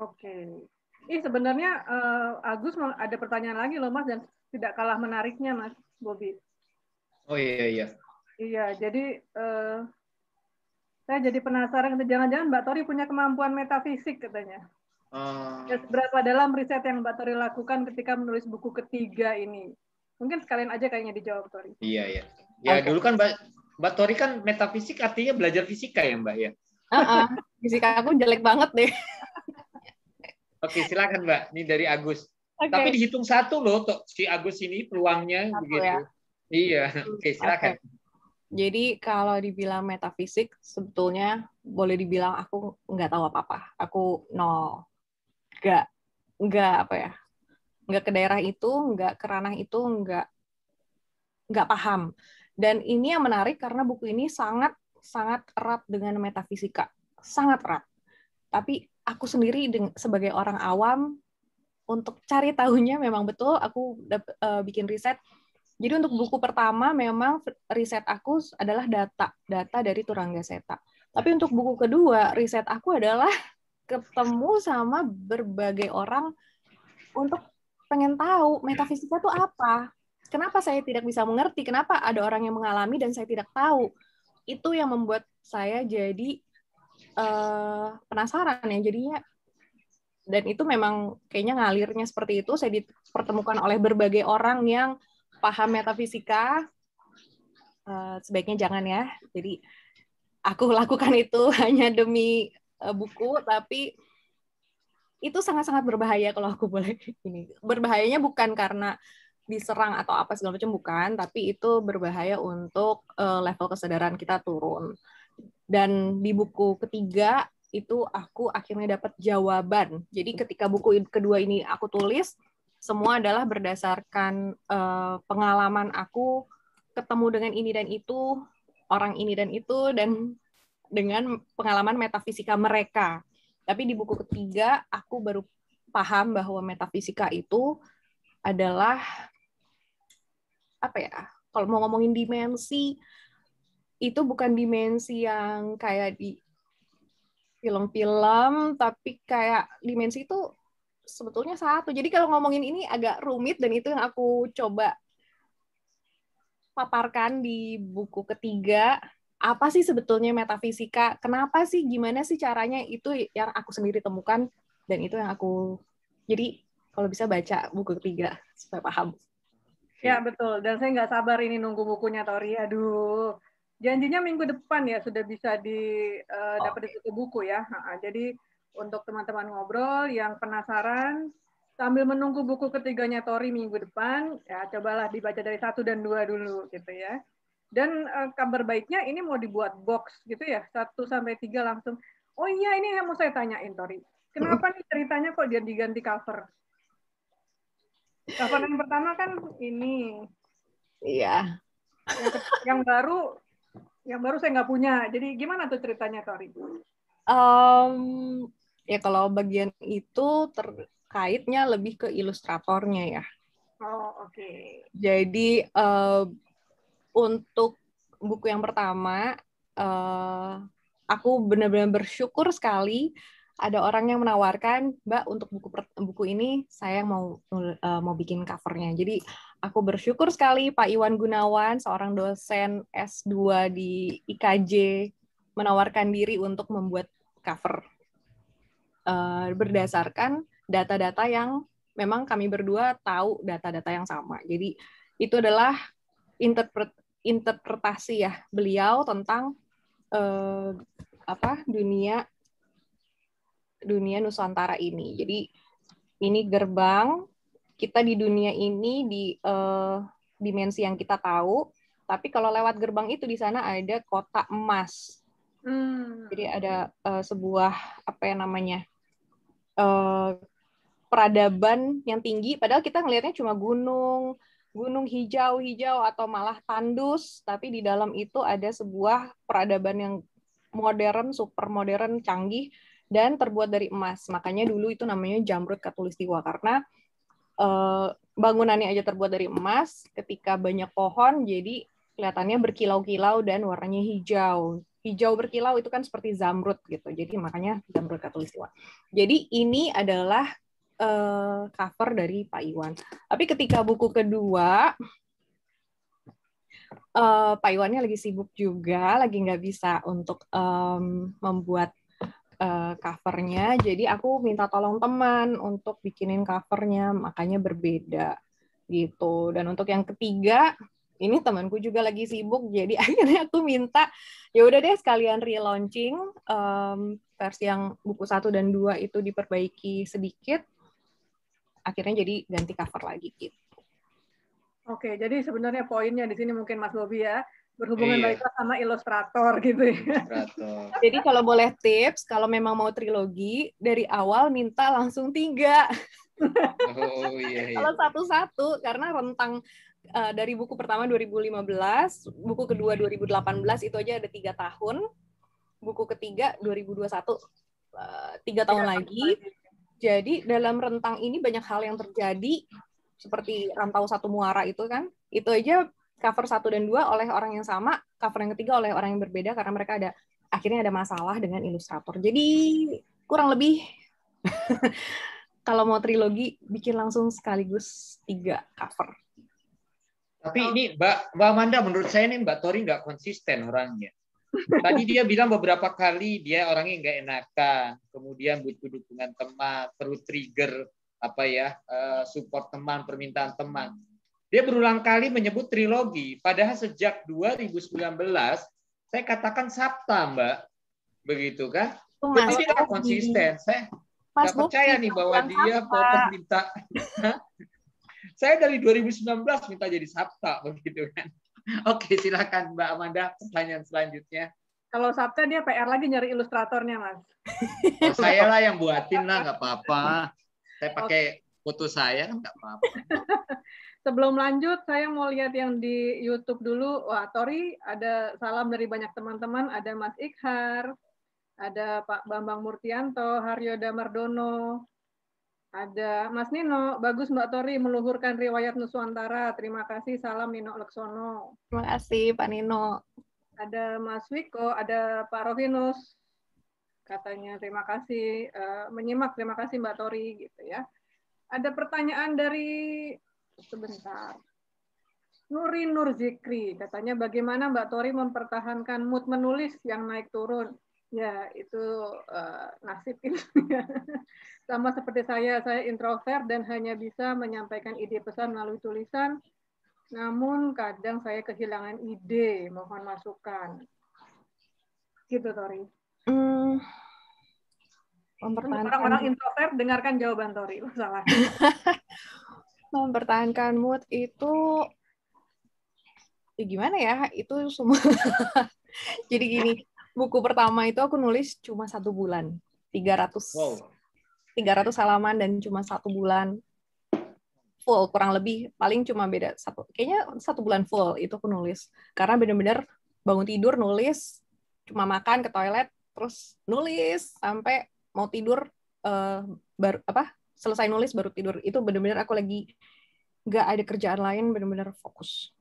Oke. Ih sebenarnya uh, Agus ada pertanyaan lagi loh Mas dan tidak kalah menariknya Mas Bobi. Oh iya iya. Iya, jadi uh, saya jadi penasaran jangan-jangan Mbak Tori punya kemampuan metafisik katanya. Uh... Ya, berapa dalam riset yang Mbak Tori lakukan ketika menulis buku ketiga ini? Mungkin sekalian aja kayaknya dijawab Tori. Iya iya. Ya okay. dulu kan Mbak Mbak Tori kan metafisik artinya belajar fisika ya Mbak ya. Uh -uh. Fisika aku jelek banget deh. Oke, silakan Mbak. Ini dari Agus. Okay. Tapi dihitung satu loh, si Agus ini peluangnya satu, begitu. Ya? Iya, oke silakan. Okay. Jadi kalau dibilang metafisik, sebetulnya boleh dibilang aku nggak tahu apa-apa. Aku nol. Nggak, nggak apa ya, nggak ke daerah itu, nggak ke ranah itu, nggak, nggak paham. Dan ini yang menarik karena buku ini sangat sangat erat dengan metafisika, sangat erat. Tapi aku sendiri sebagai orang awam untuk cari tahunya memang betul aku uh, bikin riset. Jadi untuk buku pertama memang riset aku adalah data, data dari Turangga Seta. Tapi untuk buku kedua, riset aku adalah ketemu sama berbagai orang untuk pengen tahu metafisika itu apa. Kenapa saya tidak bisa mengerti? Kenapa ada orang yang mengalami dan saya tidak tahu? Itu yang membuat saya jadi uh, penasaran ya jadinya dan itu memang kayaknya ngalirnya seperti itu saya dipertemukan oleh berbagai orang yang paham metafisika. Uh, sebaiknya jangan ya jadi aku lakukan itu hanya demi uh, buku tapi itu sangat-sangat berbahaya kalau aku boleh ini. Berbahayanya bukan karena diserang atau apa segala macam bukan tapi itu berbahaya untuk uh, level kesadaran kita turun dan di buku ketiga itu aku akhirnya dapat jawaban. Jadi ketika buku kedua ini aku tulis, semua adalah berdasarkan uh, pengalaman aku ketemu dengan ini dan itu, orang ini dan itu, dan dengan pengalaman metafisika mereka. Tapi di buku ketiga, aku baru paham bahwa metafisika itu adalah apa ya? Kalau mau ngomongin dimensi, itu bukan dimensi yang kayak di film-film, tapi kayak dimensi itu sebetulnya satu. Jadi kalau ngomongin ini agak rumit dan itu yang aku coba paparkan di buku ketiga. Apa sih sebetulnya metafisika? Kenapa sih? Gimana sih caranya? Itu yang aku sendiri temukan dan itu yang aku jadi kalau bisa baca buku ketiga supaya paham. Ya betul. Dan saya nggak sabar ini nunggu bukunya Tori. Aduh, janjinya minggu depan ya sudah bisa di uh, dapat di buku buku ya. Nah, jadi untuk teman-teman ngobrol yang penasaran sambil menunggu buku ketiganya Tori minggu depan, ya cobalah dibaca dari satu dan dua dulu gitu ya. Dan uh, kabar baiknya ini mau dibuat box gitu ya, satu sampai tiga langsung. Oh iya ini yang mau saya tanyain Tori. Kenapa nih ceritanya kok dia diganti cover? Cover yang pertama kan ini. Iya. Yang, yang baru yang baru saya nggak punya. Jadi gimana tuh ceritanya, Tori? Um, ya kalau bagian itu terkaitnya lebih ke ilustratornya ya. Oh oke. Okay. Jadi uh, untuk buku yang pertama, uh, aku benar-benar bersyukur sekali ada orang yang menawarkan, Mbak, untuk buku buku ini saya mau uh, mau bikin covernya. Jadi aku bersyukur sekali Pak Iwan Gunawan, seorang dosen S2 di IKJ, menawarkan diri untuk membuat cover uh, berdasarkan data-data yang memang kami berdua tahu data-data yang sama. Jadi itu adalah interpret, interpretasi ya beliau tentang uh, apa dunia dunia Nusantara ini. Jadi ini gerbang kita di dunia ini di uh, dimensi yang kita tahu, tapi kalau lewat gerbang itu di sana ada kota emas. Hmm. Jadi ada uh, sebuah apa yang namanya uh, peradaban yang tinggi, padahal kita ngelihatnya cuma gunung, gunung hijau-hijau atau malah tandus, tapi di dalam itu ada sebuah peradaban yang modern, super modern, canggih dan terbuat dari emas. Makanya dulu itu namanya Jamrud Katulistiwa karena uh, bangunannya aja terbuat dari emas. Ketika banyak pohon, jadi kelihatannya berkilau-kilau dan warnanya hijau. hijau berkilau itu kan seperti zamrud gitu. Jadi makanya zamrud katulistiwa. Jadi ini adalah uh, cover dari Pak Iwan. Tapi ketika buku kedua, uh, Pak Iwannya lagi sibuk juga, lagi nggak bisa untuk um, membuat uh, covernya. Jadi aku minta tolong teman untuk bikinin covernya, makanya berbeda gitu. Dan untuk yang ketiga, ini temanku juga lagi sibuk jadi akhirnya aku minta ya udah deh sekalian relaunching um, versi yang buku satu dan dua itu diperbaiki sedikit akhirnya jadi ganti cover lagi gitu. Oke, jadi sebenarnya poinnya di sini mungkin Mas Bobi ya berhubungan iya. baiklah sama ilustrator gitu ya. Jadi kalau boleh tips, kalau memang mau trilogi dari awal minta langsung tiga. Oh iya. iya. kalau satu-satu karena rentang uh, dari buku pertama 2015, buku kedua 2018 itu aja ada tiga tahun, buku ketiga 2021 uh, eh, tiga tahun ya, lagi. Jadi dalam rentang ini banyak hal yang terjadi seperti rantau satu muara itu kan, itu aja cover satu dan dua oleh orang yang sama, cover yang ketiga oleh orang yang berbeda karena mereka ada akhirnya ada masalah dengan ilustrator. Jadi kurang lebih kalau mau trilogi bikin langsung sekaligus tiga cover. Tapi ini Mbak Mbak Amanda menurut saya ini Mbak Tori nggak konsisten orangnya. Tadi dia bilang beberapa kali dia orangnya nggak enakan, kemudian butuh dukungan teman, perlu trigger apa ya eh, support teman, permintaan teman. Dia berulang kali menyebut trilogi, padahal sejak 2019 saya katakan Sabta Mbak, begitu kan? Mas, Jadi dia konsisten. Saya nggak percaya nih bahwa dia minta Saya dari 2019 minta jadi Sabta begitu kan. Oke, silakan Mbak Amanda pertanyaan selanjutnya. Kalau Sabta dia PR lagi nyari ilustratornya, Mas. Oh, saya lah yang buatin lah, nggak apa-apa. Saya pakai foto saya nggak apa-apa. Sebelum lanjut, saya mau lihat yang di YouTube dulu. Wah, Tori, ada salam dari banyak teman-teman. Ada Mas Ikhar, ada Pak Bambang Murtianto, Haryo Damardono, ada Mas Nino, bagus Mbak Tori meluhurkan riwayat Nuswantara. Terima kasih, salam Nino Leksono. Terima kasih Pak Nino. Ada Mas Wiko, ada Pak Rovinus. Katanya terima kasih uh, menyimak, terima kasih Mbak Tori gitu ya. Ada pertanyaan dari sebentar. Nuri Nur Zikri, katanya bagaimana Mbak Tori mempertahankan mood menulis yang naik turun? Ya, itu uh, nasib itu. Sama seperti saya, saya introvert dan hanya bisa menyampaikan ide pesan melalui tulisan. Namun kadang saya kehilangan ide, mohon masukan. Gitu, Tori. Hmm. Orang-orang introvert, dengarkan jawaban Tori. Salah. mempertahankan mood itu ya gimana ya itu semua. Jadi gini buku pertama itu aku nulis cuma satu bulan. 300 wow. 300 halaman dan cuma satu bulan. Full kurang lebih. Paling cuma beda satu kayaknya satu bulan full itu aku nulis. Karena benar-benar bangun tidur nulis cuma makan ke toilet terus nulis sampai mau tidur uh, baru apa selesai nulis baru tidur itu benar-benar aku lagi nggak ada kerjaan lain benar-benar fokus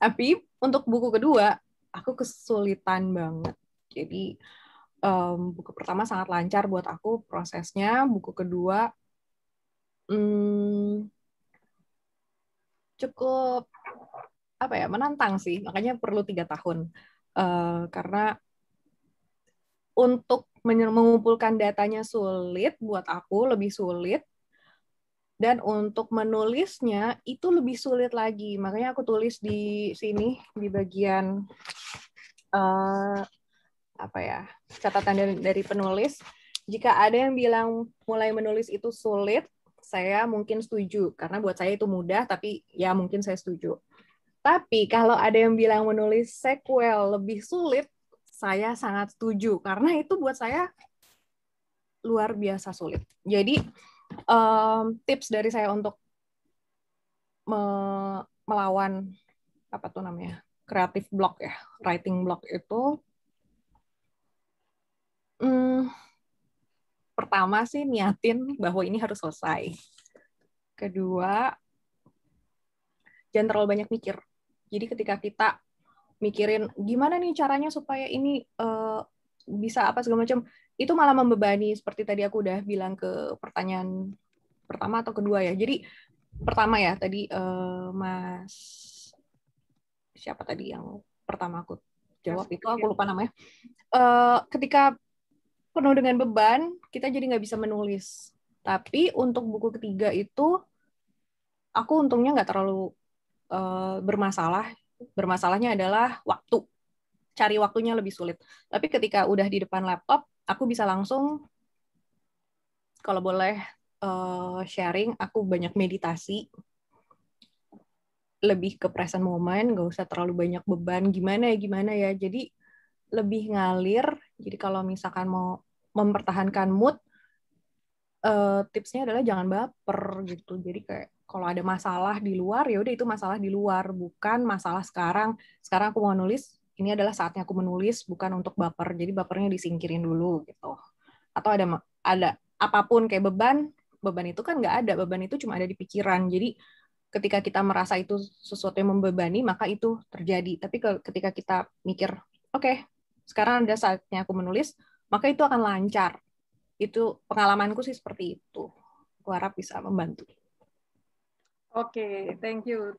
tapi untuk buku kedua aku kesulitan banget jadi um, buku pertama sangat lancar buat aku prosesnya. Buku kedua hmm, cukup apa ya menantang sih. Makanya perlu tiga tahun uh, karena untuk mengumpulkan datanya sulit buat aku lebih sulit dan untuk menulisnya itu lebih sulit lagi. Makanya aku tulis di sini di bagian uh, apa ya catatan dari, dari penulis. Jika ada yang bilang mulai menulis itu sulit saya mungkin setuju. Karena buat saya itu mudah tapi ya mungkin saya setuju. Tapi kalau ada yang bilang menulis sequel lebih sulit saya sangat setuju. Karena itu buat saya luar biasa sulit. Jadi um, tips dari saya untuk me melawan apa tuh namanya kreatif block ya writing block itu Hmm, pertama sih niatin bahwa ini harus selesai. Kedua, jangan terlalu banyak mikir. Jadi ketika kita mikirin gimana nih caranya supaya ini uh, bisa apa segala macam itu malah membebani seperti tadi aku udah bilang ke pertanyaan pertama atau kedua ya. Jadi pertama ya tadi uh, mas siapa tadi yang pertama aku jawab? Itu aku lupa namanya. Uh, ketika penuh dengan beban kita jadi nggak bisa menulis. Tapi untuk buku ketiga itu aku untungnya nggak terlalu uh, bermasalah. Bermasalahnya adalah waktu cari waktunya lebih sulit tapi ketika udah di depan laptop aku bisa langsung kalau boleh uh, sharing aku banyak meditasi lebih ke present moment, gak usah terlalu banyak beban gimana ya gimana ya. Jadi lebih ngalir. Jadi kalau misalkan mau mempertahankan mood, uh, tipsnya adalah jangan baper gitu. Jadi kayak kalau ada masalah di luar ya udah itu masalah di luar, bukan masalah sekarang. Sekarang aku mau nulis, ini adalah saatnya aku menulis, bukan untuk baper. Jadi bapernya disingkirin dulu gitu. Atau ada ada apa pun kayak beban, beban itu kan nggak ada. Beban itu cuma ada di pikiran. Jadi ketika kita merasa itu sesuatu yang membebani maka itu terjadi. Tapi ketika kita mikir oke okay, sekarang ada saatnya aku menulis maka itu akan lancar. Itu pengalamanku sih seperti itu. Aku harap bisa membantu. Oke okay, thank you